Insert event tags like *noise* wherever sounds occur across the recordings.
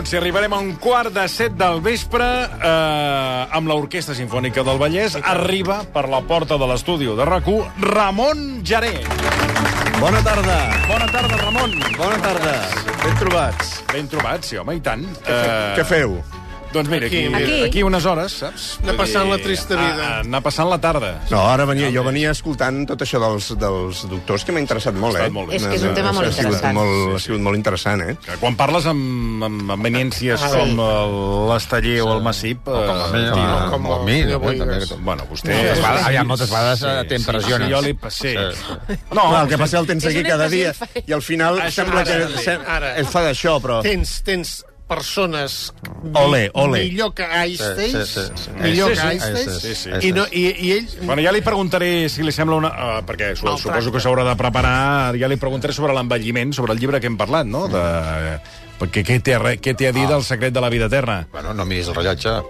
minuts i arribarem a un quart de set del vespre eh, amb l'Orquestra Simfònica del Vallès. Arriba per la porta de l'estudi de rac Ramon Jaré. Bona tarda. Bona tarda, Ramon. Bona tarda. Ben trobats. Ben trobat, sí, home, i tant. Què feu? Doncs mira, aquí, aquí, Aquí. unes hores, saps? Anar passant dir, la trista vida. a- a- Anar passant la tarda. No, ara venia, jo venia escoltant tot això dels, dels doctors, que m'ha interessat molt, eh? molt bé. És que és un tema molt ha sigut interessant. Molt, ha sigut molt interessant, eh? Que quan parles amb, amb ameniències Sí. com l'Esteller o el Massip... O com a mi, tio, o com com a mi, també. és- Bueno, vostè... Moltes vegades, aviam, moltes vegades Sí, eh, t'impressiones. Sí, jo li... Sí. Sí, No, el que passa el tens aquí cada dia i al final sembla que es fa d'això, però... Tens, tens persones Ole, ole. millor que Einstein, Sí, sí, sí. millor Sí, que sí. Einstein, Sí, sí. i, no, i, i ell... Bueno, ja li preguntaré si li sembla una... Uh, perquè su Maltracte. suposo que s'haurà de preparar... Ja li preguntaré sobre l'envelliment, sobre el llibre que hem parlat, no? De, perquè què té, què té a dir del secret de la vida eterna? Bueno, no miris el rellotge.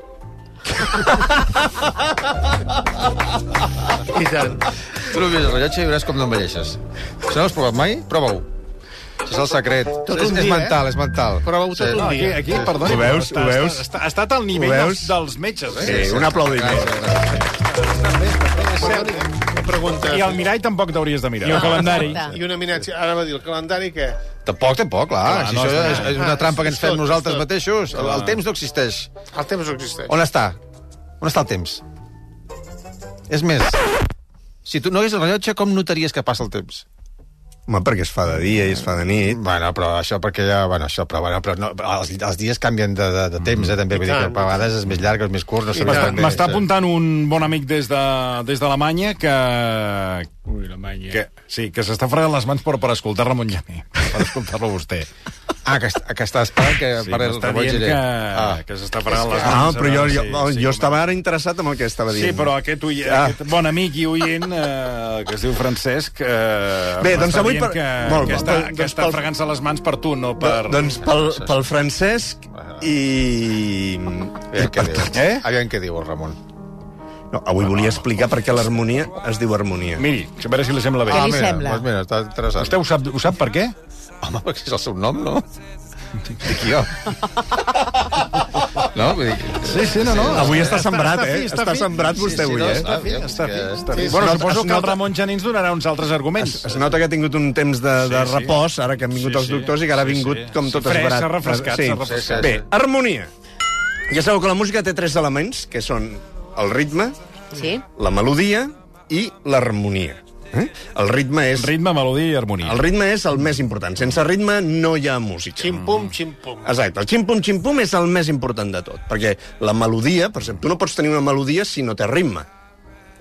*laughs* I tant. Tu no miris el rellotge i veuràs com no envelleixes. Si no l'has provat mai, prova-ho. Això és el secret. Tot és, un és dia, mental, eh? és mental. Prova-ho tot un No, aquí, dia. aquí perdoni, Ho veus? però Ho veus? Està, està, ha estat al nivell dels, dels metges, eh? Sí, un aplaudiment. Pregunta. I al mirall tampoc t'hauries de mirar. I el calendari. I una eminència. Ara va dir el calendari què? Tampoc, tampoc, clar. Clar, si no, això és- és, una trampa que ens fem tot, nosaltres mateixos. El, el temps no existeix. El temps no existeix. On està? On està el temps? És més, si tu no hagués el rellotge, com notaries que passa el temps? Home, perquè es fa de dia i es fa de nit. Bueno, però això perquè ja... Bueno, això, però, bueno, però no, els, els dies canvien de, de, de temps, eh, també. Vull dir que a vegades és més llarg, és més curt, no bé. M'està apuntant un bon amic des de des d'Alemanya que... Ui, l'Alemanya. que sí, que s'està fregant les mans per, per escoltar Ramon Llané, *laughs* per escoltar-lo vostè. Ah, que, que està esperant que Sí, parli Ramon que, Ah. que s'està fregant les Ah, mans. però jo, jo, Sí, jo sí, com- estava ara interessat en el que estava dient. Sí, però aquest, ui, Ah. aquest bon amic i oient, eh, que es diu Francesc, eh, Bé, doncs m'està avui per- que, Molt que està, doncs que està pel- fregant-se les mans per tu, no per... Do, doncs pel, pel Francesc i... Aviam què diu. Eh? Aviam què diu el Ramon. No, avui volia explicar per què l'harmonia es diu harmonia. Miri, a veure si li sembla bé. Què li mira, sembla? Doncs mira, està interessant. Vostè ho sap, ho sap per què? Home, perquè és el seu nom, no? Dic jo. no? Vull dir... Sí, sí, no, no. Avui està sembrat, fi, eh? Està fi. sembrat vostè avui, no, eh? està fi, Està fi, està fi. Sí, Bueno, es nota- suposo es que el Ramon Janí ens donarà uns altres arguments. Es nota que ha tingut un temps de, de Sí, sí. repòs, ara que han vingut Sí, els sí. doctors i que ara ha Sí, vingut sí. com Sí, tot fresc, esbarat. s'ha refrescat, s'ha refrescat. Sí, sí. Bé, harmonia. Ja sabeu que la música té tres elements, que són el ritme, Sí? la melodia i l'harmonia. Eh? El ritme és... Ritme, melodia i harmonia. El ritme és el més important. Sense ritme no hi ha música. Xim-pum, xim-pum. Exacte, el xim-pum-xim-pum és el més important de tot, perquè la melodia, per exemple, tu no pots tenir una melodia si no té ritme.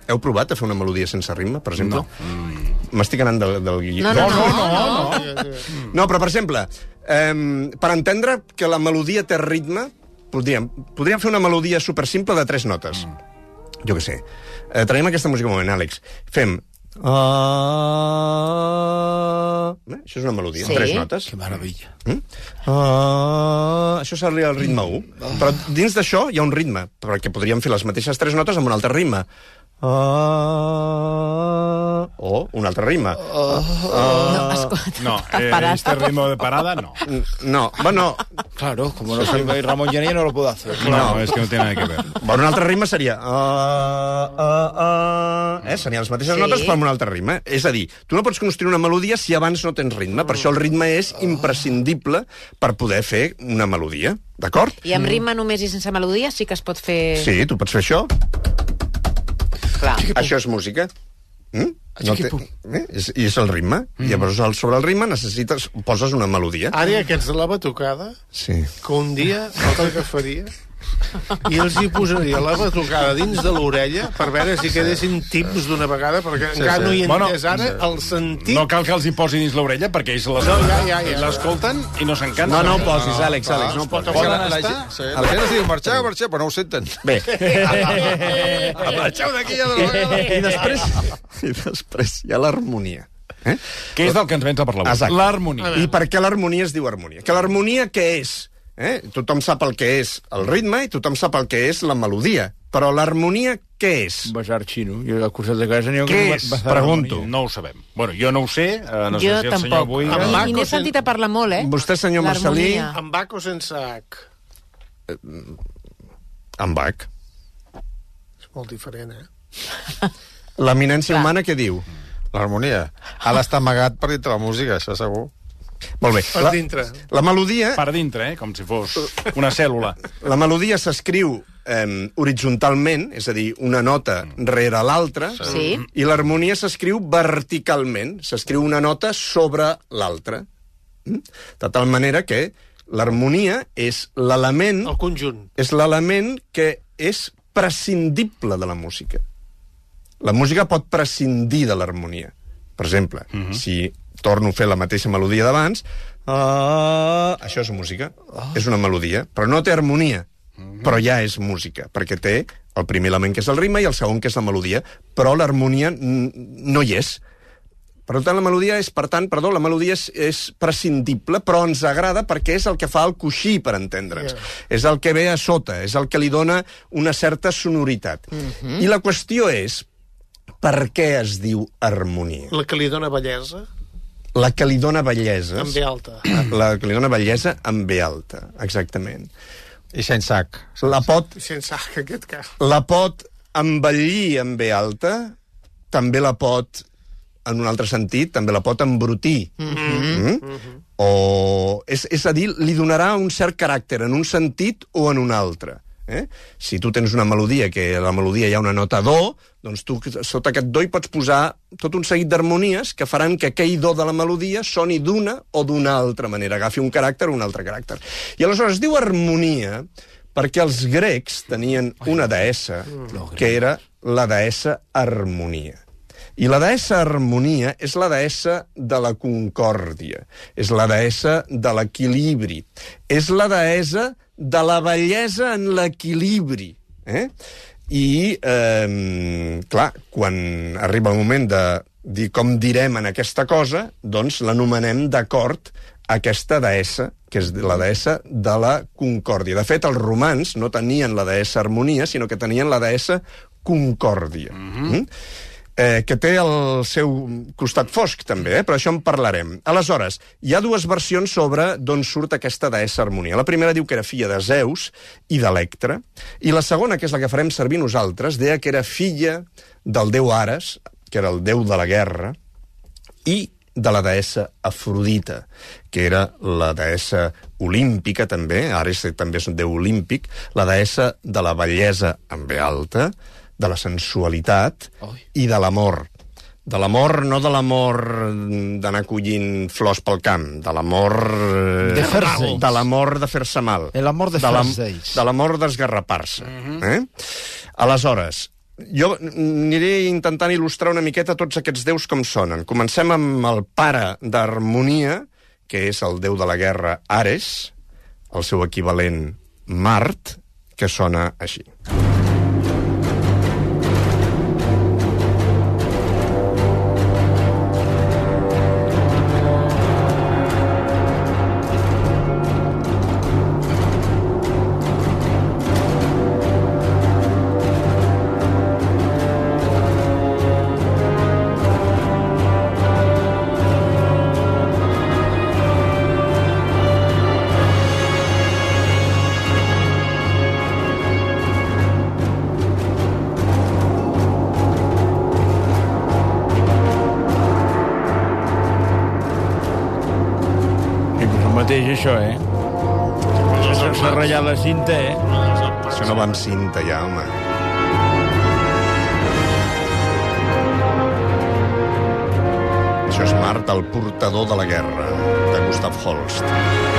Heu provat a fer una melodia sense ritme, per exemple? No. M'estic anant del, del guió. No, no, no. no, no. No, però, per exemple, eh, per entendre que la melodia té ritme, podríem, podríem fer una melodia supersimple de tres notes. Mm. Jo què sé. Eh, traiem aquesta música un moment, Àlex. Fem... Uh... Eh? Això és una melodia, Sí. tres notes. Que meravella. Mm? Uh, això seria el ritme 1. Però dins d'això hi ha un ritme, perquè podríem fer les mateixes tres notes amb un altre ritme. Uh, o un altre ritme. No, escolta, No, eh, este ritmo de parada, no. No, bueno, Claro, como no soy Ramón Llaní, no lo puedo hacer. No, és que no té nada que ver. bueno, un altre ritme seria... Uh, uh, uh, eh? Serien les mateixes Sí. notes però amb un altre ritme. És a dir, tu no pots construir una melodia si abans no tens ritme. Per això el ritme és imprescindible per poder fer una melodia. D'acord? I amb ritme només i sense melodia sí que es pot fer... Sí, tu pots fer això. Clar. Això és música. Mm? No té, eh? és, I és el ritme. Mm. Llavors, al- sobre el ritme necessites, poses una melodia. Ara aquests de la batucada, Sí. que un dia, el que faria... i els hi posaria la batucada dins de l'orella per veure si quedessin tips d'una vegada, perquè Sí, encara sí. no hi he Bueno, entès ara el sentit... No cal que els hi posi dins l'orella, perquè ells les- No, ja, ja, ja. l'escolten i no s'encanten. No, no ho posis, Àlex, Àlex, no ho pot posis. Poden la, estar? gent, sí, la gent es diu marxar, marxar, però no ho senten. Bé, *laughs* Marxeu d'aquí ja de la vegada. i després, i després hi ha l'harmonia. Eh? Què és del que ens vens a parlar avui? L'harmonia. I per què l'harmonia es diu harmonia? Que l'harmonia què és? Eh? Tothom sap el que és el ritme i tothom sap el que és la melodia. Però l'harmonia què és? Basar xino. Jo al costat de casa n'hi ha Què que és? Pregunto. harmonia. No ho sabem. Bueno, jo no ho sé, eh, no sé Jo si el senyor tampoc. Boiga... Amb I, Baco i n'he sen- sentit a parlar molt, eh? Vostè, senyor Marcelí. Amb H o sense H? amb Bach. És molt diferent, eh? L'eminència humana què diu? L'harmonia. Ha d'estar amagat per dintre la música, això segur. Molt bé. Per La, dintre. la melodia, Per dintre, eh? Com si fos una cèl·lula. la melodia s'escriu eh, horitzontalment, és a dir, una nota rere l'altra, Sí. i l'harmonia s'escriu verticalment, s'escriu una nota sobre l'altra. Mm? De tal manera que l'harmonia és l'element El conjunt. és l'element que és prescindible de la música. La música pot prescindir de l'harmonia. Per exemple, uh -huh. si torno a fer la mateixa melodia d'abans, uh, això és música, oh. és una melodia, però no té harmonia, uh -huh. però ja és música, perquè té el primer element que és el ritme i el segon que és la melodia, però l'harmonia no hi és. Per tant, la melodia és, per tant, perdó, la melodia és, és prescindible, però ens agrada perquè és el que fa el coixí, per entendre'ns. Yeah. És el que ve a sota, és el que li dona una certa sonoritat. Mm -hmm. I la qüestió és per què es diu harmonia? La que li dona bellesa, La que li dona bellesa. amb B alta. *clears throat* La que li dona bellesa amb B alta, exactament. I sense H. La pot, Sense H, en aquest cas. la pot embellir amb B alta, també la pot, en un altre sentit, també la pot embrutir. Mm -hmm. mm? O, és, és a dir, li donarà un cert caràcter en un sentit o en un altre. Eh? Si tu tens una melodia, que la melodia hi ha una nota do, doncs tu sota aquest do hi pots posar tot un seguit d'harmonies que faran que aquell do de la melodia soni d'una o d'una altra manera, agafi un caràcter o un altre caràcter. I aleshores es diu harmonia perquè els grecs tenien una deessa que era la deessa harmonia. I la deessa harmonia és la deessa de la concòrdia, és la deessa de l'equilibri, és la deessa de la bellesa en l'equilibri. Eh? I, eh, clar, quan arriba el moment de dir com direm en aquesta cosa, doncs l'anomenem d'acord aquesta deessa, que és la deessa de la concòrdia. De fet, els romans no tenien la deessa harmonia, sinó que tenien la deessa concòrdia. Mm -hmm. mm? Eh, que té el seu costat fosc, també, eh? però això en parlarem. Aleshores, hi ha dues versions sobre d'on surt aquesta deessa harmonia. La primera diu que era filla de Zeus i d'Electra, i la segona, que és la que farem servir nosaltres, deia que era filla del déu Ares, que era el déu de la guerra, i de la deessa Afrodita, que era la deessa olímpica, també, Ares també és un déu olímpic, la deessa de la bellesa en ve alta, de la sensualitat Oi. i de l'amor. De l'amor, no de l'amor d'anar collint flors pel camp, de l'amor... eh, De fer-se. De l'amor de fer-se mal. L'amor de fer-se. De l'amor d'esgarrapar-se. eh? Aleshores, jo aniré intentant il·lustrar una miqueta tots aquests déus com sonen. Comencem amb el pare d'harmonia, que és el déu de la guerra Ares, el seu equivalent Mart, que sona així. Mateix, això, eh? S'ha s'ha ratllat la cinta, eh? Això no va amb cinta, ja, home. Això és Mart, el portador de la guerra, de Gustav Holst.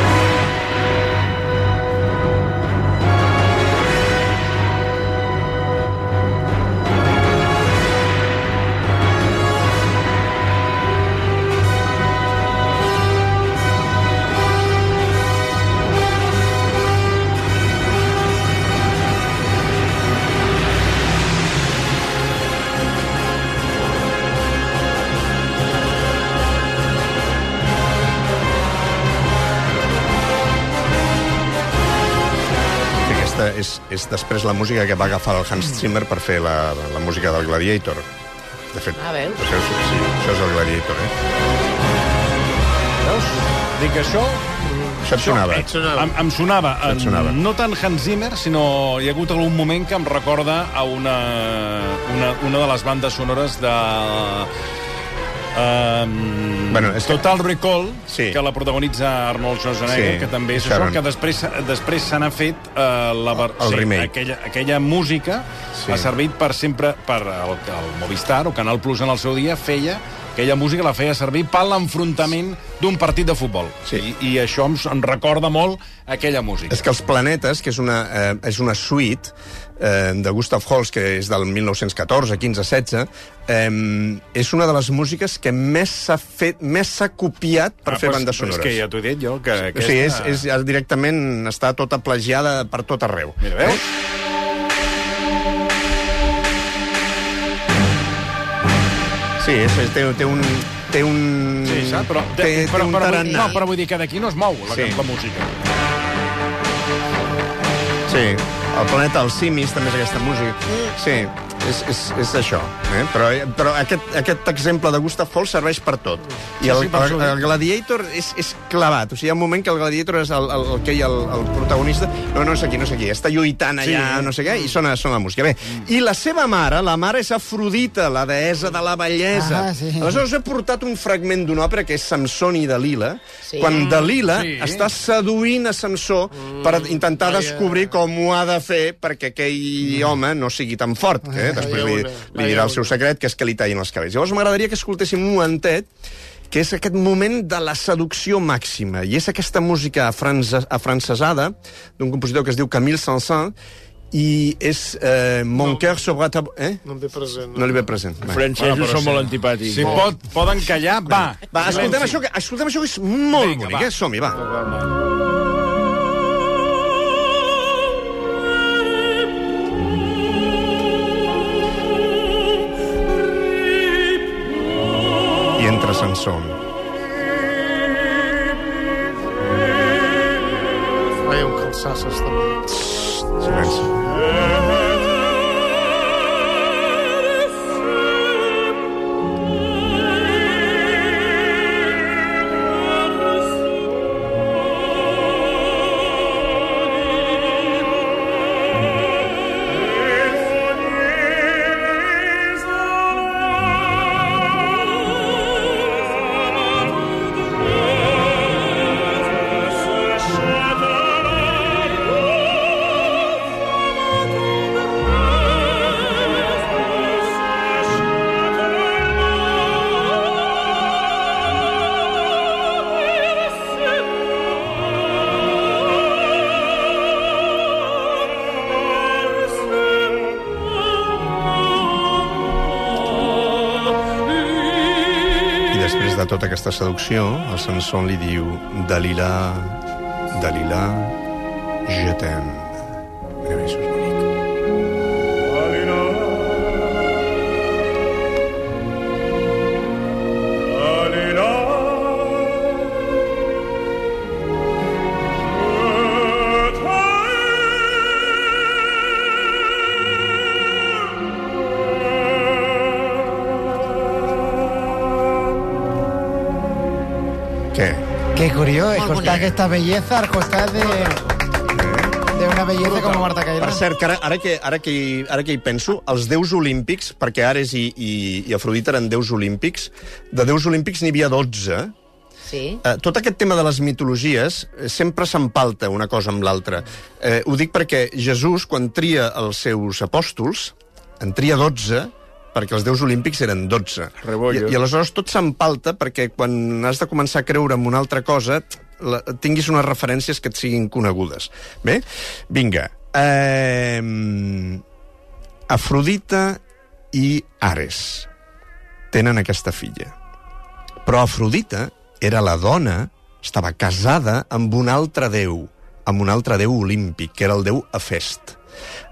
És, és després la música que va agafar el Hans Zimmer per fer la, la música del Gladiator. De fet, Ah, veus? Això, és, sí, això és el Gladiator, eh? Veus? Dic això... Això et sonava. Et sonava. Em, em sonava, Et en, sonava. no tant Hans Zimmer, sinó hi ha hagut algun moment que em recorda a una, una, una de les bandes sonores de... Um, Bueno, és que- Total Recall, Sí. que la protagonitza Arnold Schwarzenegger, Sí, que també és Sharon. això, que després, després se n'ha fet uh, la, ver- El remake. aquella, aquella música Sí. ha servit per sempre per el, el Movistar o Canal Plus en el seu dia feia aquella música la feia servir per l'enfrontament d'un partit de futbol. Sí. I, I això em, em recorda molt aquella música. És que els planetes, que és una, eh, és una suite eh, de Gustav Holst, que és del 1914, 15, 16, eh, és una de les músiques que més s'ha fet, més s'ha copiat per Ah, fer pues- bandes sonores. És que ja t'ho he dit jo, que O aquesta... sigui, és, és, és directament està tota plagiada per tot arreu. Mira, veus? Sí, és, és, té, té un... Té un... Sí, saps? Però, té, té però, un però, tarannà. no, però vull dir que d'aquí no es mou la, Sí. la música. Sí, el planeta dels simis també és aquesta música. Sí, és, és, és això. Eh? Però, però aquest, aquest exemple de Gustav Holst serveix per tot. I el, el, el Gladiator és, és clavat. O sigui, hi ha un moment que el Gladiator és el, el, el que hi ha el, el protagonista. No, no és aquí, no és aquí. Està lluitant allà, Sí. no sé què, i sona, sona la música. Bé, i la seva mare, la mare és Afrodita, la deessa de la bellesa. Ah, sí. Aleshores he portat un fragment d'una òpera que és Samson i Dalila, Sí. quan Dalila Sí. està seduint a Samsó per intentar descobrir com ho ha de fer perquè aquell home no sigui tan fort. Eh? Després li, li dirà el seu secret, que és que li tallin els cabells. Llavors m'agradaria que escoltéssim un momentet que és aquest moment de la seducció màxima. I és aquesta música afrances, afrancesada d'un compositor que es diu Camille Saint-Saëns i és eh, Mon cœur sobre ta... Eh? No em ve present. No li ve present. Bé. Francesos són molt antipàtics. Si pot, poden callar, va. Va, escoltem això, que, escoltem això que és molt Vinga, bonic, va. eh? Som-hi, va. I entra Sansón. Ai, un calçasses, també. Silenci. De tota aquesta seducció, el Sansón li diu Dalila, Dalila, je t'aime. Escoltar aquesta bellesa al costat de, de una bellesa com Marta Cairó. Per cert, que ara, ara, que, ara, que, hi- ara que hi penso, els déus olímpics, perquè Ares i, i, i Afrodita eren déus olímpics, de déus olímpics n'hi havia 12, Sí. Eh, tot aquest tema de les mitologies eh, sempre s'empalta una cosa amb l'altra. Eh, ho dic perquè Jesús, quan tria els seus apòstols, en tria 12 perquè els déus olímpics eren 12. Rebollo. I, I aleshores tot s'empalta perquè quan has de començar a creure en una altra cosa la, tinguis unes referències que et siguin conegudes. Bé? Vinga. Eh, Afrodita i Ares tenen aquesta filla. Però Afrodita era la dona, estava casada amb un altre déu, amb un altre déu olímpic, que era el déu Hefest.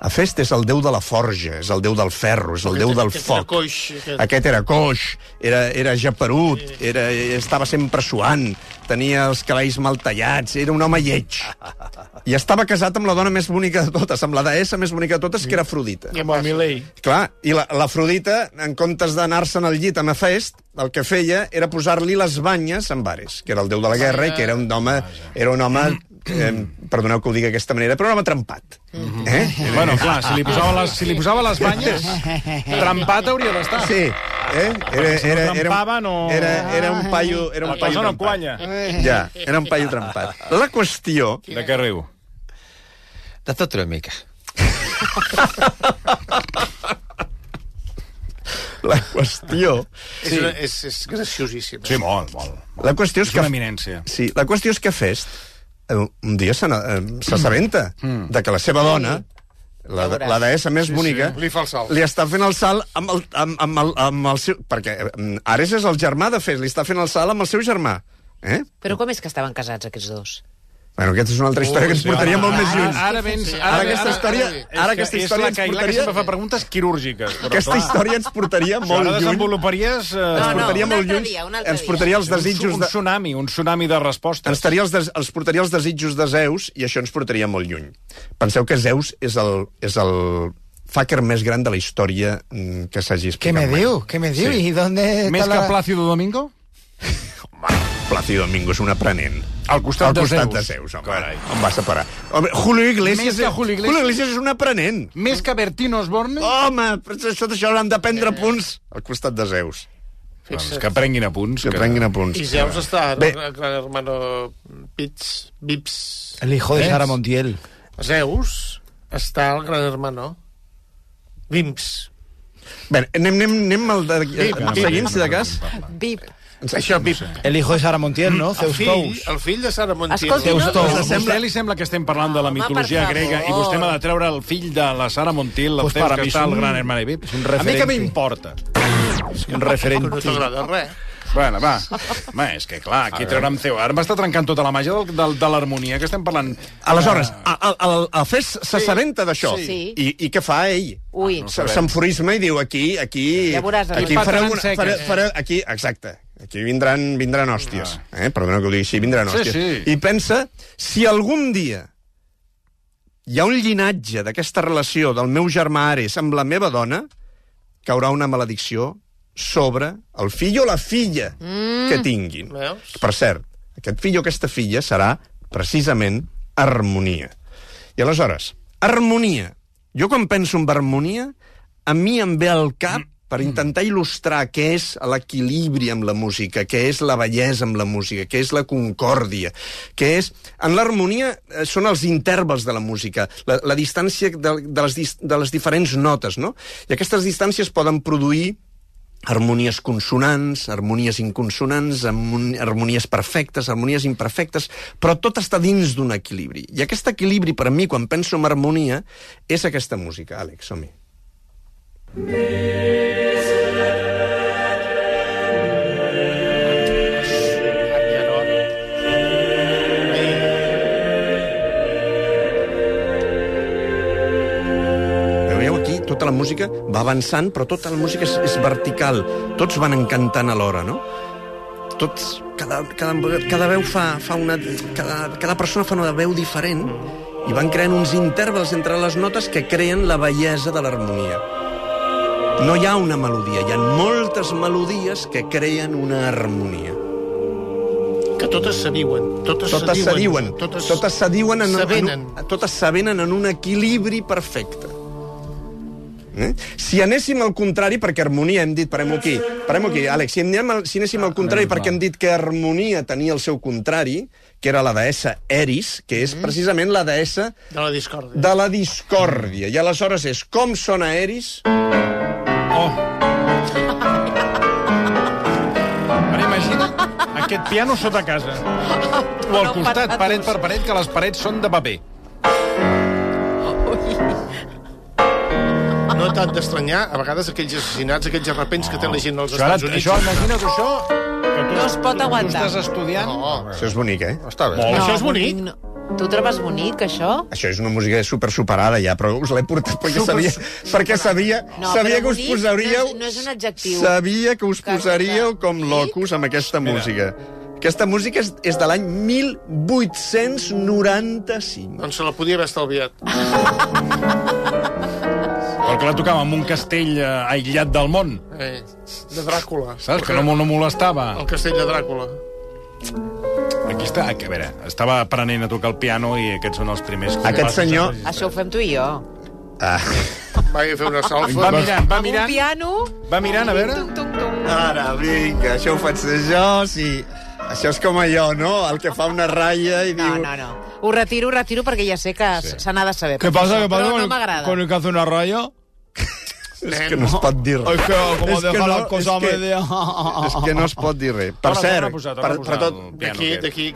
Hefest és el déu de la forja, és el déu del ferro, és el déu del Aquest era foc. coix, aquest. Aquest era coix, era, era japerut, era, estava sempre suant, tenia els cabells mal tallats, era un home lleig. I estava casat amb la dona més bonica de totes, amb la deessa més bonica de totes, que era Afrodita. Com el Milei. Clar, i la- l'Afrodita, en comptes d'anar-se'n al llit amb Hefest, el que feia era posar-li les banyes amb Ares, que era el déu de la guerra i que era un home, era un home eh, perdoneu que ho digui d'aquesta manera, però un home trempat. Eh? *laughs* Bueno, clar, si li posava les, si li posava les banyes, trempat hauria d'estar. Sí, eh? Era, si era, no- era, era un paio, era un paio trempat. quanya. Ja, era un paio trempat. La qüestió... De què riu? De tot una mica. La qüestió... És, una, és, és graciosíssim. Sí, molt, molt. La qüestió és És que... una eminència. Sí, la qüestió és que Fest un dia eh, s'assabenta Mm. de que la seva dona, la, la deessa més bonica, Li fa el salt. li està fent el salt amb el, amb, amb el, amb el seu... Perquè eh, Ares és el germà de Fest, li està fent el salt amb el seu germà. Eh? Però com és que estaven casats aquests dos? Bueno, aquesta és una altra història que ens portaria molt més lluny. Ara vens... Ara aquesta història, ara aquesta és història la ens Cailà que portaria... sempre fa preguntes quirúrgiques. Però, Aquesta clar, història ens portaria molt ara lluny. desenvoluparies... Eh, No, ens no, portaria un molt lluny. dia, un ens dia. portaria els un, desitjos un de... tsunami, un tsunami de respostes. ens, els des, els portaria els desitjos de Zeus i això ens portaria molt lluny. Penseu que Zeus és el, és el fucker més gran de la història mm, que s'hagi ¿Qué explicat me mai. diu? ¿Qué me diu? Sí. ¿Y dónde Més está que la... Plácido Domingo? *laughs* Plácido Domingo és un aprenent. Al costat Al de costat Zeus. de Zeus, home. Carai. On va separar? Home, Julio Iglesias, Més que Julio Iglesias. Julio Iglesias és un aprenent. Més que Bertino Osborne? Home, però això d'això hauran de prendre punts al costat de Zeus. Doncs que prenguin apunts. Que prenguin apunts. I Zeus està Bé. el gran hermano Pits, Vips. El hijo de. Sara Montiel. Zeus està al gran hermano Vims. Bé, anem, anem, anem al de... Vinga. si de cas. Vip. Això, Vip. El hijo de Sara Montiel, ¿no? El Zeus fill, Tous. el fill de Sara Montiel. Escolti, no, Zeus A Tous. vostè li sembla que estem parlant de la Home, mitologia per grega i vostè m'ha de treure el fill de la Sara Montiel, el Pues Zeus que està és al un- gran hermano és A mi que m'importa? Un referente. No t'agrada res. Bueno, va. Home, és que clar, aquí treure'm Zeus. Ara m'està trencant tota la màgia del, del, de l'harmonia que estem parlant. Aleshores, a, a, a, a Fes s'assabenta d'això. Sí. I, I què fa ell? Ui. Se- S'enfurisma i diu, aquí, aquí... Ja veuràs, aquí aquí fareu fareu, fareu, aquí, exacte. Aquí vindran, vindran hòsties. Eh? Perdona que ho digui així, vindran Sí, hòsties. sí. I pensa, si algun dia hi ha un llinatge d'aquesta relació del meu germà Ares amb la meva dona, caurà una maledicció sobre el fill o la filla mm. que tinguin. Veus? Per cert, aquest fill o aquesta filla serà precisament harmonia. I aleshores, harmonia. Jo quan penso en harmonia, a mi em ve al cap per intentar il·lustrar què és l'equilibri amb la música, què és la bellesa amb la música, què és la concòrdia, què és... En l'harmonia eh, són els intervals de la música, la, la distància de, de, les, de les diferents notes, no? I aquestes distàncies poden produir harmonies consonants, harmonies inconsonants, harmon- harmonies perfectes, harmonies imperfectes, però tot està dins d'un equilibri. I aquest equilibri, per a mi, quan penso en harmonia, és aquesta música. Àlex. Veieu aquí? Tota la música va avançant, però tota la música és, és vertical. Tots van encantant alhora, no? Tots, cada, cada, cada veu fa, fa una... Cada, cada persona fa una veu diferent i van creant uns intervals entre les notes que creen la bellesa de l'harmonia. No hi ha una melodia, hi ha moltes melodies que creen una harmonia. Que totes se diuen. Totes, Totes se diuen, Totes, totes se diuen en, en, totes s'avenen en un equilibri perfecte. Eh? Si anéssim al contrari, perquè harmonia hem dit, parem aquí, parem aquí, Àlex, si, anem, al- si anéssim al contrari, perquè hem dit que harmonia tenia el seu contrari, que era la deessa Eris, que és precisament la deessa De la discòrdia. de la discòrdia. I aleshores és com sona Eris? Oh! Ara imagina aquest piano sota casa. O al costat, paret per paret, que les parets són de paper. No t'han d'estranyar, a vegades, aquells assassinats, aquells arrepents que té la gent als Això, ara, Estats Units. això imagina't això... Que tu, No es pot tu aguantar. estàs estudiant... No, Això és bonic, eh? Està bé. Molt. Això és bonic. No. Tu ho trobes bonic, això? Això és una música super superada ja, però us l'he portat perquè sabia, perquè sabia, No, sabia que us posaríeu... no és- no és un adjectiu. Sabia que us Que- posaríeu que- com locos amb aquesta música. Aquesta música és, és de l'any 1895. Doncs se la podia haver estalviat. Perquè la tocava en un castell eh, aïllat del món, Eh, de Dràcula. saps? Que no, no molestava. El castell de Dràcula. Aquí està, a veure, estava aprenent a tocar el piano i aquests són els primers... Aquest compassos senyor- Això ho fem tu i jo. Ah. Va fer una salfa. Va mirant, va Amb un mirant, piano... va mirant, a veure... Tum, tum, tum. Ara, vinga, això ho faig jo, sí. Això és com allò, no? El que fa una ratlla i No, diu... no, no. Ho retiro, ho retiro, perquè ja sé que Sí. se n'ha de saber. ¿Qué pasa? Això, ¿Qué pasa Però con, no el- m'agrada. el que hace una raya? És que no es pot dir res. Es que como És que no, és que- media... És que no es pot dir res. Per Torna, cert, torna per, per tot... D'aquí, d'aquí.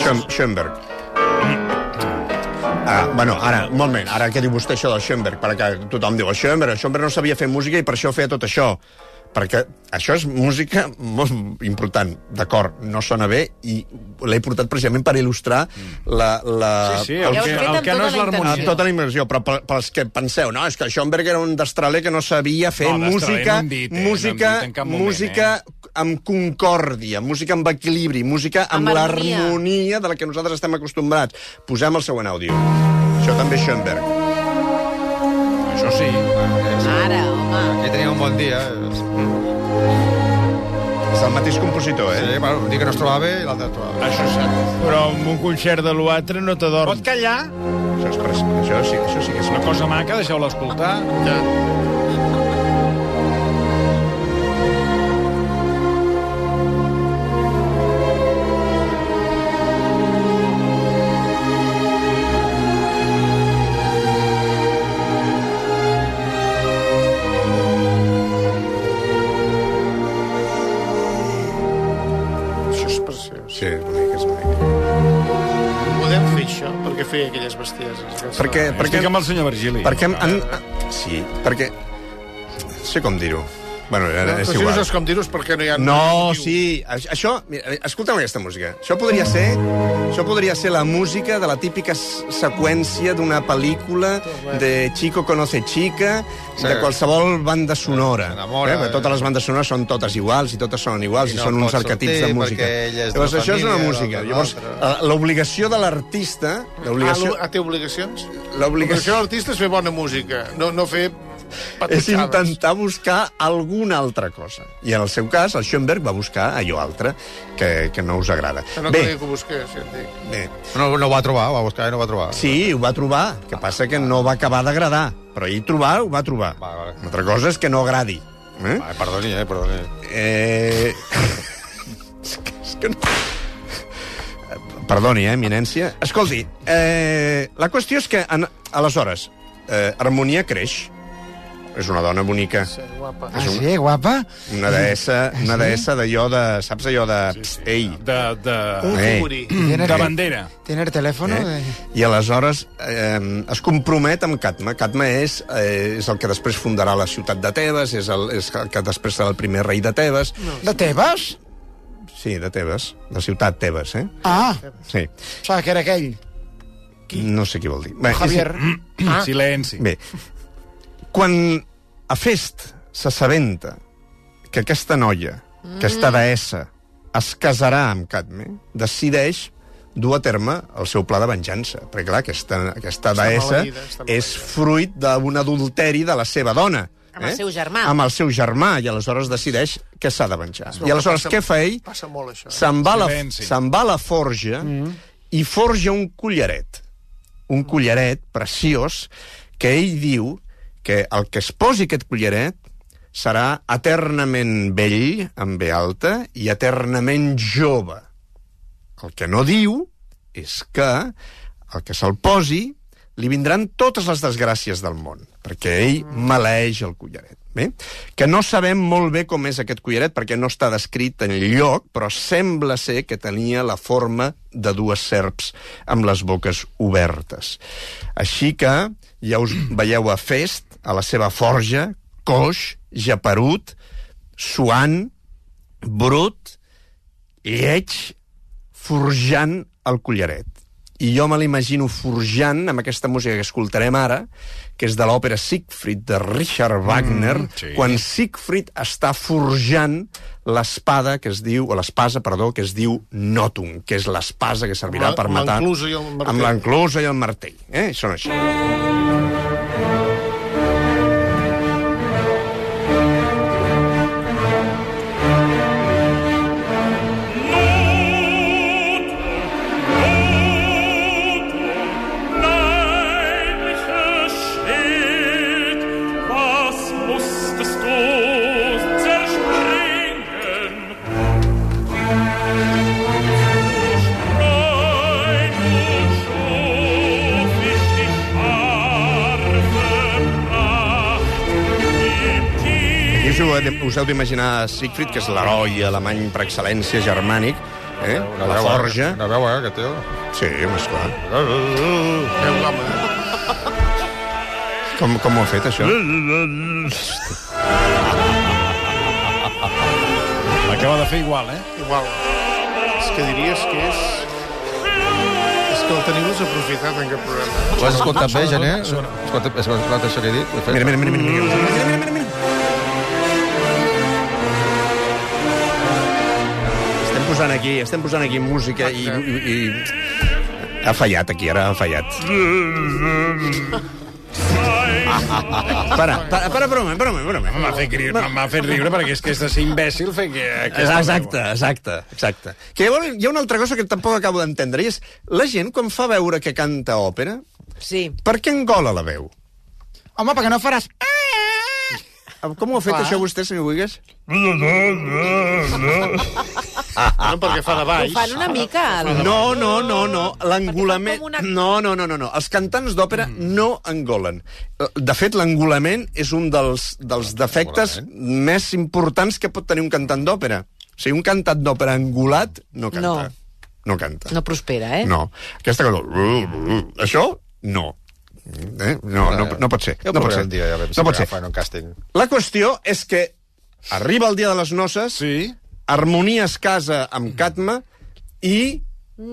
Schoen- Schoenberg. Ah, bueno, ara, un moment, ara què diu vostè això del Schoenberg? Perquè tothom diu, el Schoenberg, el Schoenberg no sabia fer música i per això feia tot això. Perquè això és música molt important, d'acord, no sona bé i l'he portat precisament per il·lustrar la... la Sí, sí, el, el que, el que no tota és la l'harmonia. tota la immersió, però per- pels que penseu, no, és que Schoenberg era un destraler que no sabia fer No, música, no dit, eh, no música, cap moment, música amb concòrdia, música amb equilibri, música amb, Amb harmonia. l'harmonia de la que nosaltres estem acostumbrats. Posem el següent àudio. Això també és Schoenberg. Això sí. Aquí tenia un bon dia. És el mateix compositor, eh? Sí, bueno, un dia que no es trobava bé i l'altre es trobava bé. Això sí. Però amb un concert de l'altre no t'adorms. Pot callar? Això, és això, sí, això sí que és Una cosa maca, deixeu-la escoltar. Ja. Perquè, Estic amb el senyor Virgili. perquè en, sí, perquè... No sé com dir-ho. Bueno, No, és si igual. saps com dir-ho és perquè no hi ha... No, sí, això... Mira, escolta'm aquesta música. Això podria ser això podria ser la música de la típica seqüència d'una pel·lícula de Chico conoce chica, Sí. de qualsevol banda sonora. Enamora, eh? Totes les bandes sonores són totes iguals i totes són iguals I i, no són uns arquetips de música. Llavors, això és una família, música. Llavors, eh, l'obligació de l'artista... Ah, ah, té obligacions? L'obligació de l'artista és fer bona música, no, no fer és intentar buscar alguna altra cosa. I en el seu cas, el Schoenberg va buscar allò altre que, que no us agrada. Que no Bé, que busqués, ja et dic. bé, No, no ho va trobar, ho va buscar i no ho va trobar. Sí, ho va trobar. Que passa que no va acabar d'agradar. Però ell trobar, ho va trobar. Va, va. Una altra cosa és que no agradi. Eh? Va, perdoni, eh, perdoni. eh... *laughs* és que, és que no... Perdoni, eh, eminència. Escolti, eh, la qüestió és que, en, aleshores, eh, Harmonia creix. És una dona bonica. Sí, guapa. Ah, sí, guapa? Una deessa, una deessa d'allò de... Saps allò de... Psst, ei, De, de, Un Eh. Tiene, de bandera. tiene el teléfono Eh? de... I aleshores eh, es compromet amb Catma. Catma és, eh, és el que després fundarà la ciutat de Tebes, és el, és el que després serà el primer rei de Tebes. ¿De Tebas? Sí, de Tebes, de ciutat Tebes, eh? Ah, Sí, o sea, que era aquell. no sé qui vol dir. Bé, Javier. Ah. Silenci. Bé, quan a Fest s'assabenta que aquesta noia, aquesta deessa, es casarà amb Cadme, decideix dur a terme el seu pla de venjança. Perquè, clar, aquesta, aquesta deessa maleïda. és fruit d'un adulteri de la seva dona. eh? Amb el seu germà. Amb el seu germà, i aleshores decideix que s'ha de venjar. I aleshores Passa- què fa ell? Passa molt, això. eh? Se'n va, la, se'n va a la forja mm. i forja un collaret. Un collaret preciós que ell diu que el que es posi aquest collaret serà eternament vell, amb B alta, i eternament jove. El que no diu és que el que se'l posi li vindran totes les desgràcies del món, perquè ell maleeix el collaret. Bé? Que no sabem molt bé com és aquest collaret, perquè no està descrit en lloc, però sembla ser que tenia la forma de dues serps amb les boques obertes. Així que ja us *clears throat* veieu a Fest, a la seva forja, coix, japerut, suant, brut, lleig, forjant el collaret. I jo me l'imagino forjant amb aquesta música que escoltarem ara, que és de l'òpera Siegfried de Richard Wagner, mm, sí. quan Siegfried està forjant l'espada que es diu, o l'espasa, perdó, que es diu Notum, que és l'espasa que servirà Amb la- per amb matar... l'enclusa i el martell. Amb l'enclusa i el martell. Eh? Són així. Was heu d'imaginar Siegfried, que és l'heroi alemany per excel·lència germànic, eh? Una la veu, eh? forja. Una veu, eh, que té. Sí, home, esclar. Veu l'home, eh? Com, com ho ha fet, això? L'acaba de fer igual, eh? Igual. És que diries que és... És que el teniu desaprofitat en aquest programa. Ho has escoltat bé, Gené? Escolta, has escoltat això que he dit? Mira, mira, mira, mira, mira, mira, mira, posant aquí, estem posant aquí música i, i, i... Ha fallat aquí, ara ha fallat. *laughs* Para, para, para, broma, broma, broma. M'ha fet, riure, m'ha fet riure perquè és que és de ser imbècil fer que... aquesta Exacte, exacte, exacte. Que llavors hi ha una altra cosa que tampoc acabo d'entendre, i és la gent, quan fa veure que canta òpera, Sí. per què engola la veu? Home, perquè no faràs... Com ho ha fet Clar. això vostè, senyor Wigues? No, perquè fa de Ho baix. fan una mica... El... No, no, no, no. L'engolament... Una- No, no, no, no, no. Els cantants d'òpera no engolen. De fet, l'engolament és un dels, dels defectes més importants que pot tenir un cantant d'òpera. O sigui, un cantant d'òpera engolat no canta. No. No canta. No prospera, eh? No. Aquesta cosa... Això, no. Eh? No, no, no pot ser. Ja ho No pot ser. dia, ja No pot ser. un càsting. La qüestió és que arriba el dia de les noces, Sí? Harmonia es casa amb Catma i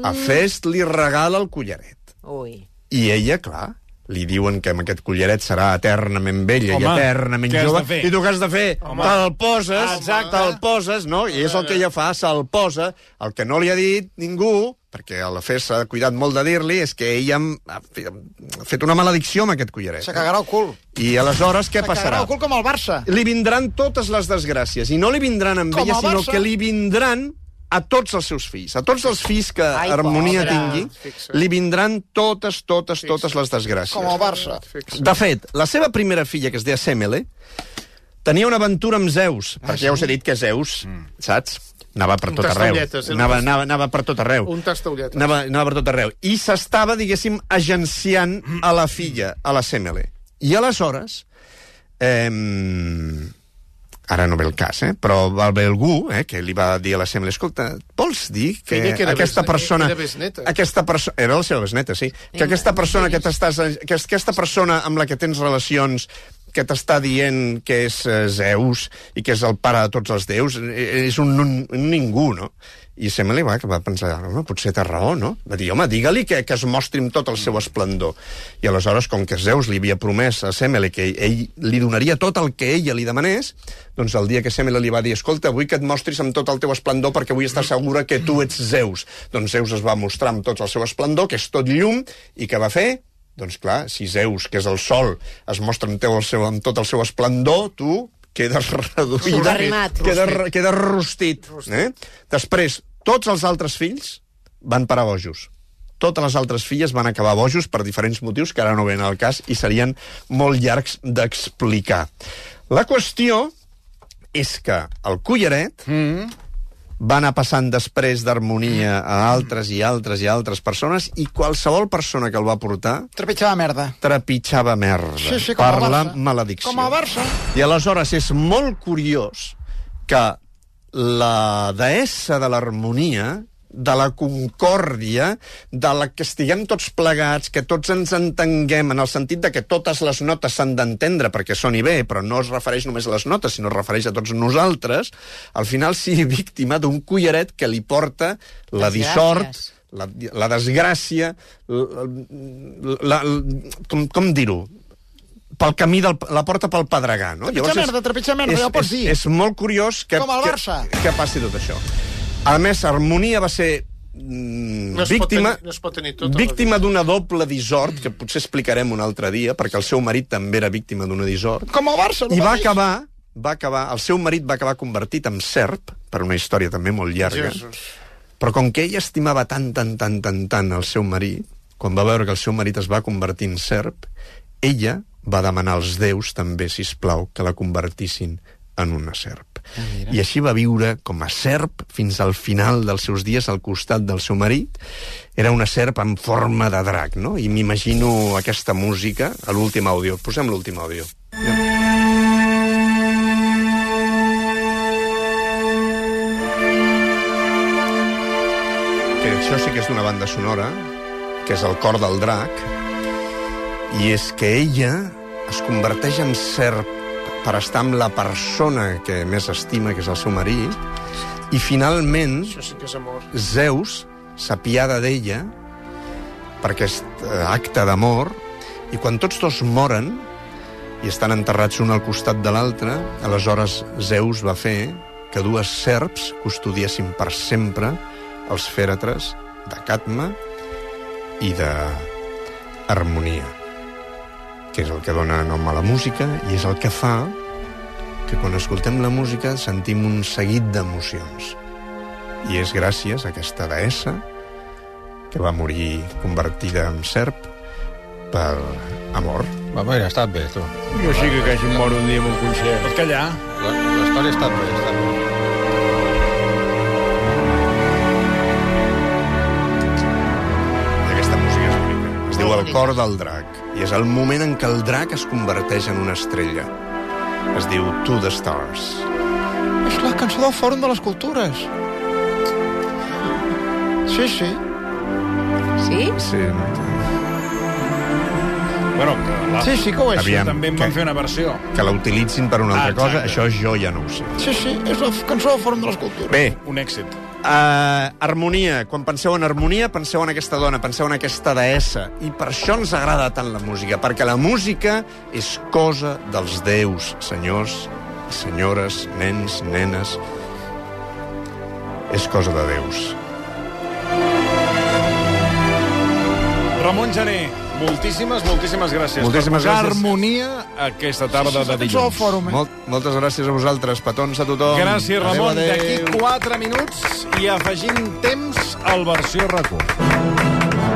a Fest li regala el collaret. Ui. I ella, clar, li diuen que amb aquest collaret serà eternament vella Home, i eternament jove. I tu què has de fer? Te'l poses, Exacte. te'l poses, no? I és el que ella fa, se'l posa. El que no li ha dit ningú, perquè a la Fest s'ha cuidat molt de dir-li, és que ella ha ha fet una maledicció amb aquest collaret. Se cagarà el cul. I aleshores què Se cagarà passarà? el cul com el Barça. li vindran totes les desgràcies. I no li vindran amb Com ella, el sinó que li vindran a tots els seus fills. A tots els fills que Ai, Harmonia pobra. tingui, Fixa. li vindran totes, totes, totes les desgràcies. Com el Barça. De fet, la seva primera filla, que es deia Semele, tenia una aventura amb Zeus, Ah, perquè ja us he dit que Zeus, saps? Anava per Un tot arreu. Anava, anava, anava per tot arreu. Un tastaulletes. Anava, anava per tot arreu. I s'estava, diguéssim, agenciant a la filla, a la Semele. I aleshores, eh, ara no ve el cas, eh? però va haver algú eh, que li va dir a la Semele, escolta, vols dir que, que aquesta besne- persona... era besneta. Aquesta persona... Era la seva besneta, sí. Que aquesta persona que t'estàs... Que aquesta persona amb la que tens relacions que t'està dient que és eh, Zeus i que és el pare de tots els déus, eh, és un, un, un ningú, no? I Semele va, va pensar, home, potser té raó, no? Va dir, home, digue-li que, que es mostri amb tot el seu esplendor. I aleshores, com que Zeus li havia promès a Semele que ell li donaria tot el que ella li demanés, doncs el dia que Semele li va dir, escolta, vull que et mostris amb tot el teu esplendor perquè vull estar segura que tu ets Zeus. Doncs Zeus es va mostrar amb tot el seu esplendor, que és tot llum, i què va fer? Doncs clar, si Zeus, que és el sol, es mostra amb, teu, el seu, amb tot el seu esplendor, tu quedes *laughs* reduït. Arrimat. Quedes, quedes rostit. Eh? Després, tots els altres fills van parar bojos. Totes les altres filles van acabar bojos per diferents motius que ara no ven al cas i serien molt llargs d'explicar. La qüestió és que el collaret mm. Va anar passant després d'harmonia a altres i altres i altres persones i qualsevol persona que el va portar Trepitjava merda. trepitjava merda Sí, sí, com per la maledicció. Com el Barça. I aleshores és molt curiós que la deessa de l'harmonia de la concòrdia, de la que estiguem tots plegats, que tots ens entenguem, en el sentit de que totes les notes s'han d'entendre perquè soni bé, però no es refereix només a les notes, sinó es refereix a tots nosaltres, al final sigui víctima d'un collaret que li porta la Desgràcies. dissort, la, la desgràcia, la, la, la, com, com dir-ho? pel camí del, la porta pel Pedregà, no? Trepitjar merda, trepitjar merda, és, ja ho pots és, dir. És molt curiós que, Com el que, Barça. que passi tot això. A més, Harmonia va ser mm, No víctima, tenir- no es pot tenir la víctima d'una doble dissort, que potser explicarem un altre dia, perquè el seu marit també era víctima d'una dissort, Com el Barça, el i va acabar, va acabar, el seu marit va acabar convertit en serp, per una història també molt llarga, Jesús. però com que ella estimava tant, tant, tant, tant, tant el seu marit, quan va veure que el seu marit es va convertir en serp, ella va demanar als déus també, si plau, que la convertissin en una serp. I així va viure com a serp fins al final dels seus dies al costat del seu marit. Era una serp en forma de drac, no? I m'imagino aquesta música a l'últim àudio. Posem l'últim àudio. que això sí que és d'una banda sonora, que és el cor del drac, i és que ella es converteix en serp per estar amb la persona que més estima, que és el seu marit, i finalment Això sí que és amor. Zeus s'apiada d'ella per aquest eh, acte d'amor, i quan tots dos moren i estan enterrats un al costat de l'altre, aleshores Zeus va fer que dues serps custodiessin per sempre els fèretres de Catma i de Harmonia, que és el que dona nom a la música i és el que fa que quan escoltem la música sentim un seguit d'emocions. I és gràcies a aquesta deessa que va morir convertida en serp per amor. Va, mira, ha estat bé, tu. Jo sí que em moro un dia amb un concert. Pot callar? La- L'història ha estat bé, ha estat bé. El cor del drac. I és el moment en què el drac es converteix en una estrella. Es diu To the Stars. És la cançó del Fòrum de les Cultures. Sí, sí. Sí? Sí. Bueno, que la... Sí, sí que ho és. Aviam. també en van que- fer una versió. Que la utilitzin per una Ah, altra cosa, exacte. això jo ja no ho sé. Sí, sí, és la cançó del Fòrum de les Cultures. Bé, Un èxit. Uh, harmonia. Quan penseu en harmonia, penseu en aquesta dona, penseu en aquesta deessa. I per això ens agrada tant la música, perquè la música és cosa dels déus, senyors senyores, nens, nenes. És cosa de déus. Ramon Gené, moltíssimes, moltíssimes gràcies Moltíssimes per posar gràcies. harmonia aquesta tarda sí, de dilluns. Fòrum, eh? Molt, moltes gràcies a vosaltres, petons a tothom. Gràcies, Ramon. D'aquí 4 minuts i afegint temps al versió RAC1.